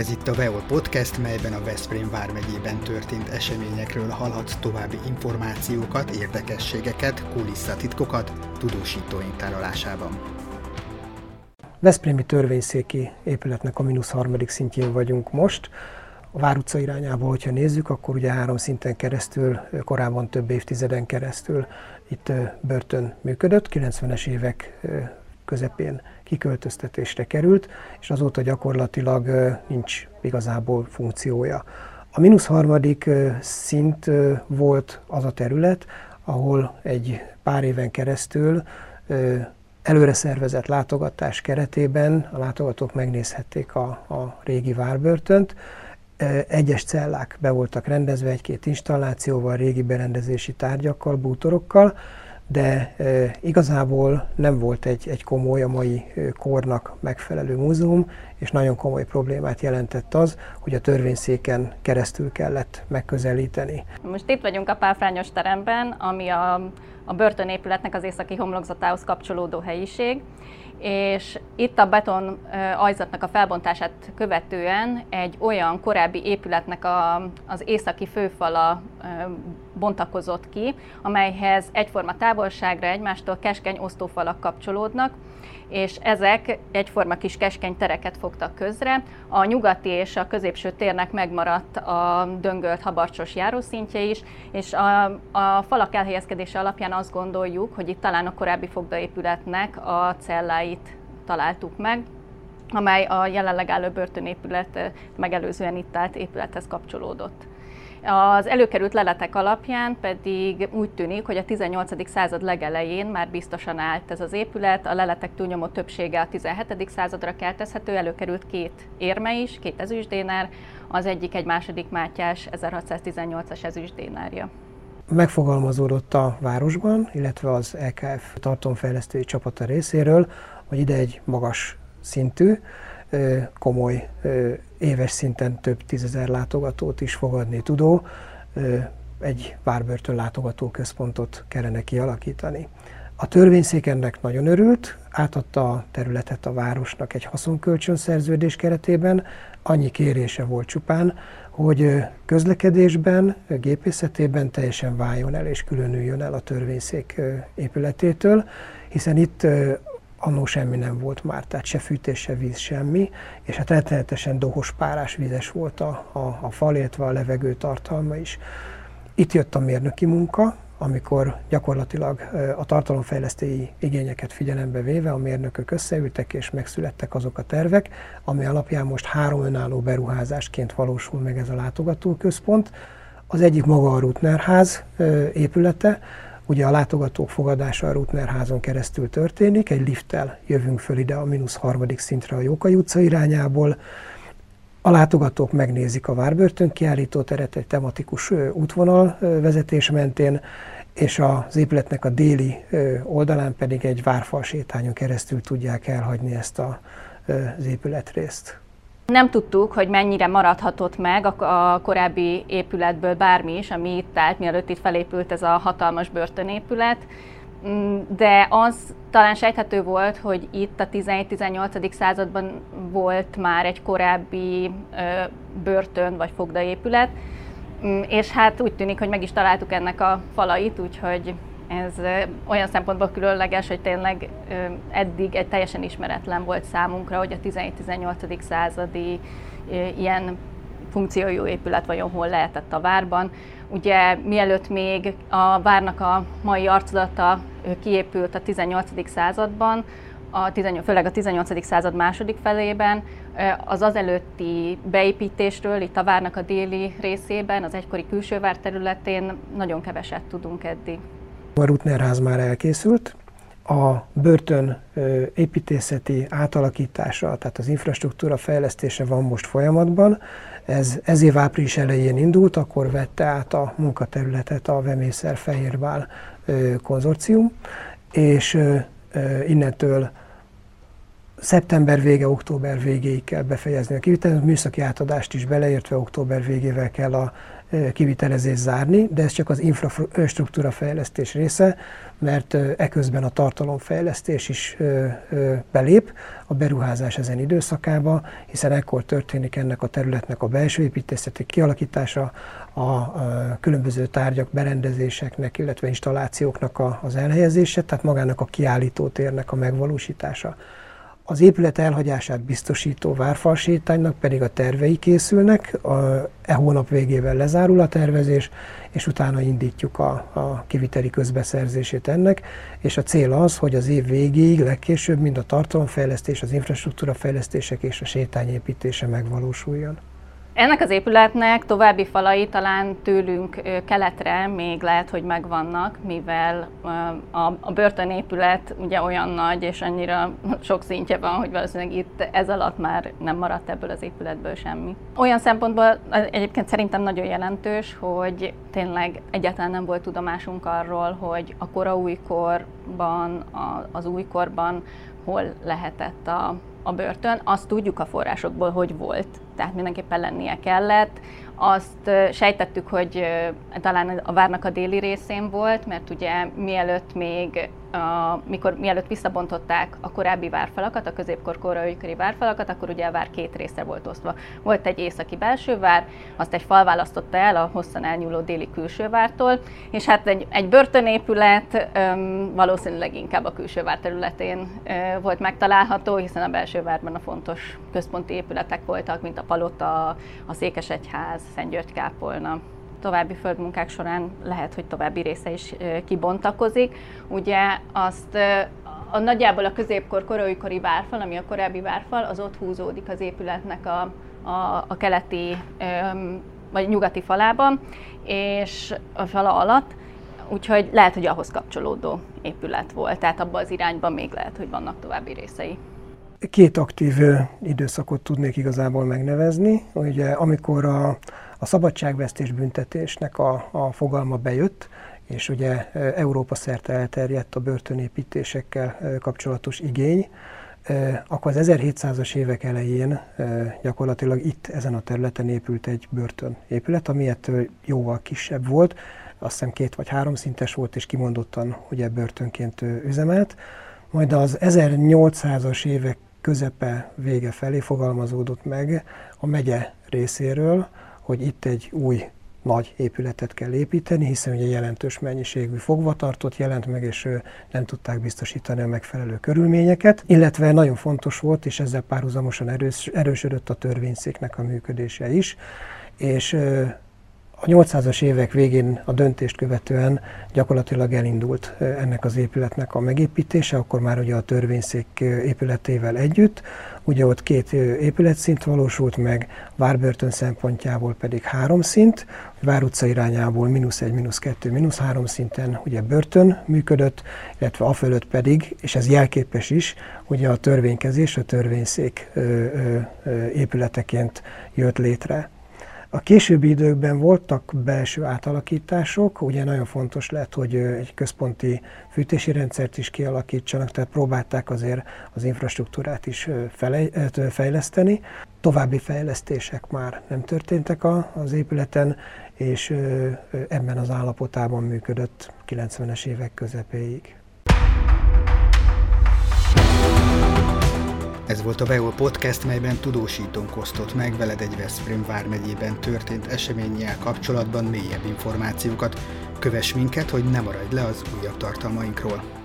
Ez itt a Veol Podcast, melyben a Veszprém vármegyében történt eseményekről hallhatsz további információkat, érdekességeket, kulisszatitkokat tudósítóink tárolásában. Veszprémi törvényszéki épületnek a mínusz harmadik szintjén vagyunk most. A Vár utca irányába, hogyha nézzük, akkor ugye három szinten keresztül, korábban több évtizeden keresztül itt börtön működött, 90-es évek közepén kiköltöztetésre került, és azóta gyakorlatilag nincs igazából funkciója. A mínusz harmadik szint volt az a terület, ahol egy pár éven keresztül előre szervezett látogatás keretében a látogatók megnézhették a, a régi várbörtönt. Egyes cellák be voltak rendezve egy-két installációval, régi berendezési tárgyakkal, bútorokkal, de igazából nem volt egy, egy komoly, a mai kornak megfelelő múzeum, és nagyon komoly problémát jelentett az, hogy a törvényszéken keresztül kellett megközelíteni. Most itt vagyunk a Pálfrányos teremben, ami a, a börtönépületnek az északi homlokzatához kapcsolódó helyiség, és itt a beton ajzatnak a felbontását követően egy olyan korábbi épületnek a, az északi főfala bontakozott ki, amelyhez egyforma távolságra egymástól keskeny osztófalak kapcsolódnak, és ezek egyforma kis keskeny tereket fogtak közre. A nyugati és a középső térnek megmaradt a döngölt habarcsos járószintje is, és a, a falak elhelyezkedése alapján azt gondoljuk, hogy itt talán a korábbi fogdaépületnek a celláit találtuk meg, amely a jelenleg álló börtönépület megelőzően itt állt épülethez kapcsolódott. Az előkerült leletek alapján pedig úgy tűnik, hogy a 18. század legelején már biztosan állt ez az épület, a leletek túlnyomó többsége a 17. századra keltezhető, előkerült két érme is, két ezüstdénár, az egyik egy második Mátyás 1618-as ezüstdénárja megfogalmazódott a városban, illetve az EKF tartalomfejlesztői csapata részéről, hogy ide egy magas szintű, komoly éves szinten több tízezer látogatót is fogadni tudó egy várbörtön látogatóközpontot kellene kialakítani. A törvényszék ennek nagyon örült, átadta a területet a városnak egy haszonkölcsönszerződés keretében. Annyi kérése volt csupán, hogy közlekedésben, gépészetében teljesen váljon el és különüljön el a törvényszék épületétől, hiszen itt annó semmi nem volt már, tehát se fűtés, se víz, semmi, és hát rettenetesen dohos párás vizes volt a, a, a fal, illetve a levegő tartalma is. Itt jött a mérnöki munka, amikor gyakorlatilag a tartalomfejlesztői igényeket figyelembe véve a mérnökök összeültek és megszülettek azok a tervek, ami alapján most három önálló beruházásként valósul meg ez a látogatóközpont. Az egyik maga a Rutnerház épülete, Ugye a látogatók fogadása a Rutner keresztül történik, egy lifttel jövünk föl ide a mínusz harmadik szintre a Jókai utca irányából. A látogatók megnézik a Várbörtön kiállító teret egy tematikus útvonal vezetés mentén, és az épületnek a déli oldalán pedig egy várfal sétányon keresztül tudják elhagyni ezt a, az épületrészt. Nem tudtuk, hogy mennyire maradhatott meg a, korábbi épületből bármi is, ami itt állt, mielőtt itt felépült ez a hatalmas börtönépület, mm, de az talán sejthető volt, hogy itt a 17-18. században volt már egy korábbi börtön vagy fogdaépület, mm, és hát úgy tűnik, hogy meg is találtuk ennek a falait, úgyhogy ez olyan szempontból különleges, hogy tényleg eddig egy teljesen ismeretlen volt számunkra, hogy a 17-18. századi ilyen funkciójú épület vajon hol lehetett a várban. Ugye mielőtt még a várnak a mai arculata kiépült a 18. században, a 18, főleg a 18. század második felében, az azelőtti beépítésről itt a várnak a déli részében, az egykori külsővár területén nagyon keveset tudunk eddig. A Rutnerház már elkészült, a börtön építészeti átalakítása, tehát az infrastruktúra fejlesztése van most folyamatban. Ez, ez év április elején indult, akkor vette át a munkaterületet a Vemészer Fehérvál konzorcium, és innentől szeptember vége, október végéig kell befejezni a kivitelt, műszaki átadást is beleértve október végével kell a kivitelezés zárni, de ez csak az infrastruktúra fejlesztés része, mert eközben a tartalomfejlesztés is belép a beruházás ezen időszakába, hiszen ekkor történik ennek a területnek a belső építészeti kialakítása, a különböző tárgyak, berendezéseknek, illetve installációknak az elhelyezése, tehát magának a kiállítótérnek a megvalósítása. Az épület elhagyását biztosító várfalsétánynak pedig a tervei készülnek, a, e hónap végével lezárul a tervezés, és utána indítjuk a, a kiviteli közbeszerzését ennek, és a cél az, hogy az év végéig legkésőbb mind a tartalomfejlesztés, az infrastruktúra fejlesztések és a sétányépítése megvalósuljon. Ennek az épületnek további falai talán tőlünk keletre még lehet, hogy megvannak, mivel a börtönépület ugye olyan nagy és annyira sok szintje van, hogy valószínűleg itt ez alatt már nem maradt ebből az épületből semmi. Olyan szempontból egyébként szerintem nagyon jelentős, hogy tényleg egyáltalán nem volt tudomásunk arról, hogy a kora újkorban, az újkorban hol lehetett a, a börtön. Azt tudjuk a forrásokból, hogy volt, tehát mindenképpen lennie kellett. Azt sejtettük, hogy talán a várnak a déli részén volt, mert ugye mielőtt még a, mikor mielőtt visszabontották a korábbi várfalakat, a középkor korai várfalakat, akkor ugye a vár két része volt osztva. Volt egy északi belső vár, azt egy fal választotta el a hosszan elnyúló déli külső vártól, és hát egy, egy börtönépület öm, valószínűleg inkább a külső vár területén ö, volt megtalálható, hiszen a belső várban a fontos központi épületek voltak, mint a Palota, a Székesegyház, Szentgyörgy-Kápolna további földmunkák során lehet, hogy további része is kibontakozik. Ugye azt a nagyjából a középkor koraújkori várfal, ami a korábbi várfal, az ott húzódik az épületnek a, a, a keleti vagy nyugati falában, és a fala alatt, úgyhogy lehet, hogy ahhoz kapcsolódó épület volt, tehát abban az irányban még lehet, hogy vannak további részei. Két aktív időszakot tudnék igazából megnevezni. Ugye amikor a, a szabadságvesztés büntetésnek a, a fogalma bejött, és ugye Európa szerte elterjedt a börtönépítésekkel kapcsolatos igény, akkor az 1700-as évek elején gyakorlatilag itt ezen a területen épült egy börtönépület, ami ettől jóval kisebb volt, azt hiszem két vagy három szintes volt, és kimondottan ugye börtönként üzemelt. Majd az 1800-as évek közepe vége felé fogalmazódott meg a megye részéről, hogy itt egy új nagy épületet kell építeni, hiszen ugye jelentős mennyiségű fogvatartott jelent meg, és nem tudták biztosítani a megfelelő körülményeket. Illetve nagyon fontos volt, és ezzel párhuzamosan erős, erősödött a törvényszéknek a működése is, és a 800-as évek végén a döntést követően gyakorlatilag elindult ennek az épületnek a megépítése, akkor már ugye a törvényszék épületével együtt, ugye ott két épületszint valósult meg, Várbörtön szempontjából pedig három szint, Vár utca irányából mínusz egy, mínusz kettő, mínusz három szinten ugye börtön működött, illetve a fölött pedig, és ez jelképes is, ugye a törvénykezés, a törvényszék épületeként jött létre. A későbbi időkben voltak belső átalakítások, ugye nagyon fontos lett, hogy egy központi fűtési rendszert is kialakítsanak, tehát próbálták azért az infrastruktúrát is fejleszteni. További fejlesztések már nem történtek az épületen, és ebben az állapotában működött 90-es évek közepéig. Ez volt a Veol Podcast, melyben tudósítónk osztott meg veled egy Veszprém vármegyében történt eseménnyel kapcsolatban mélyebb információkat. Kövess minket, hogy ne maradj le az újabb tartalmainkról.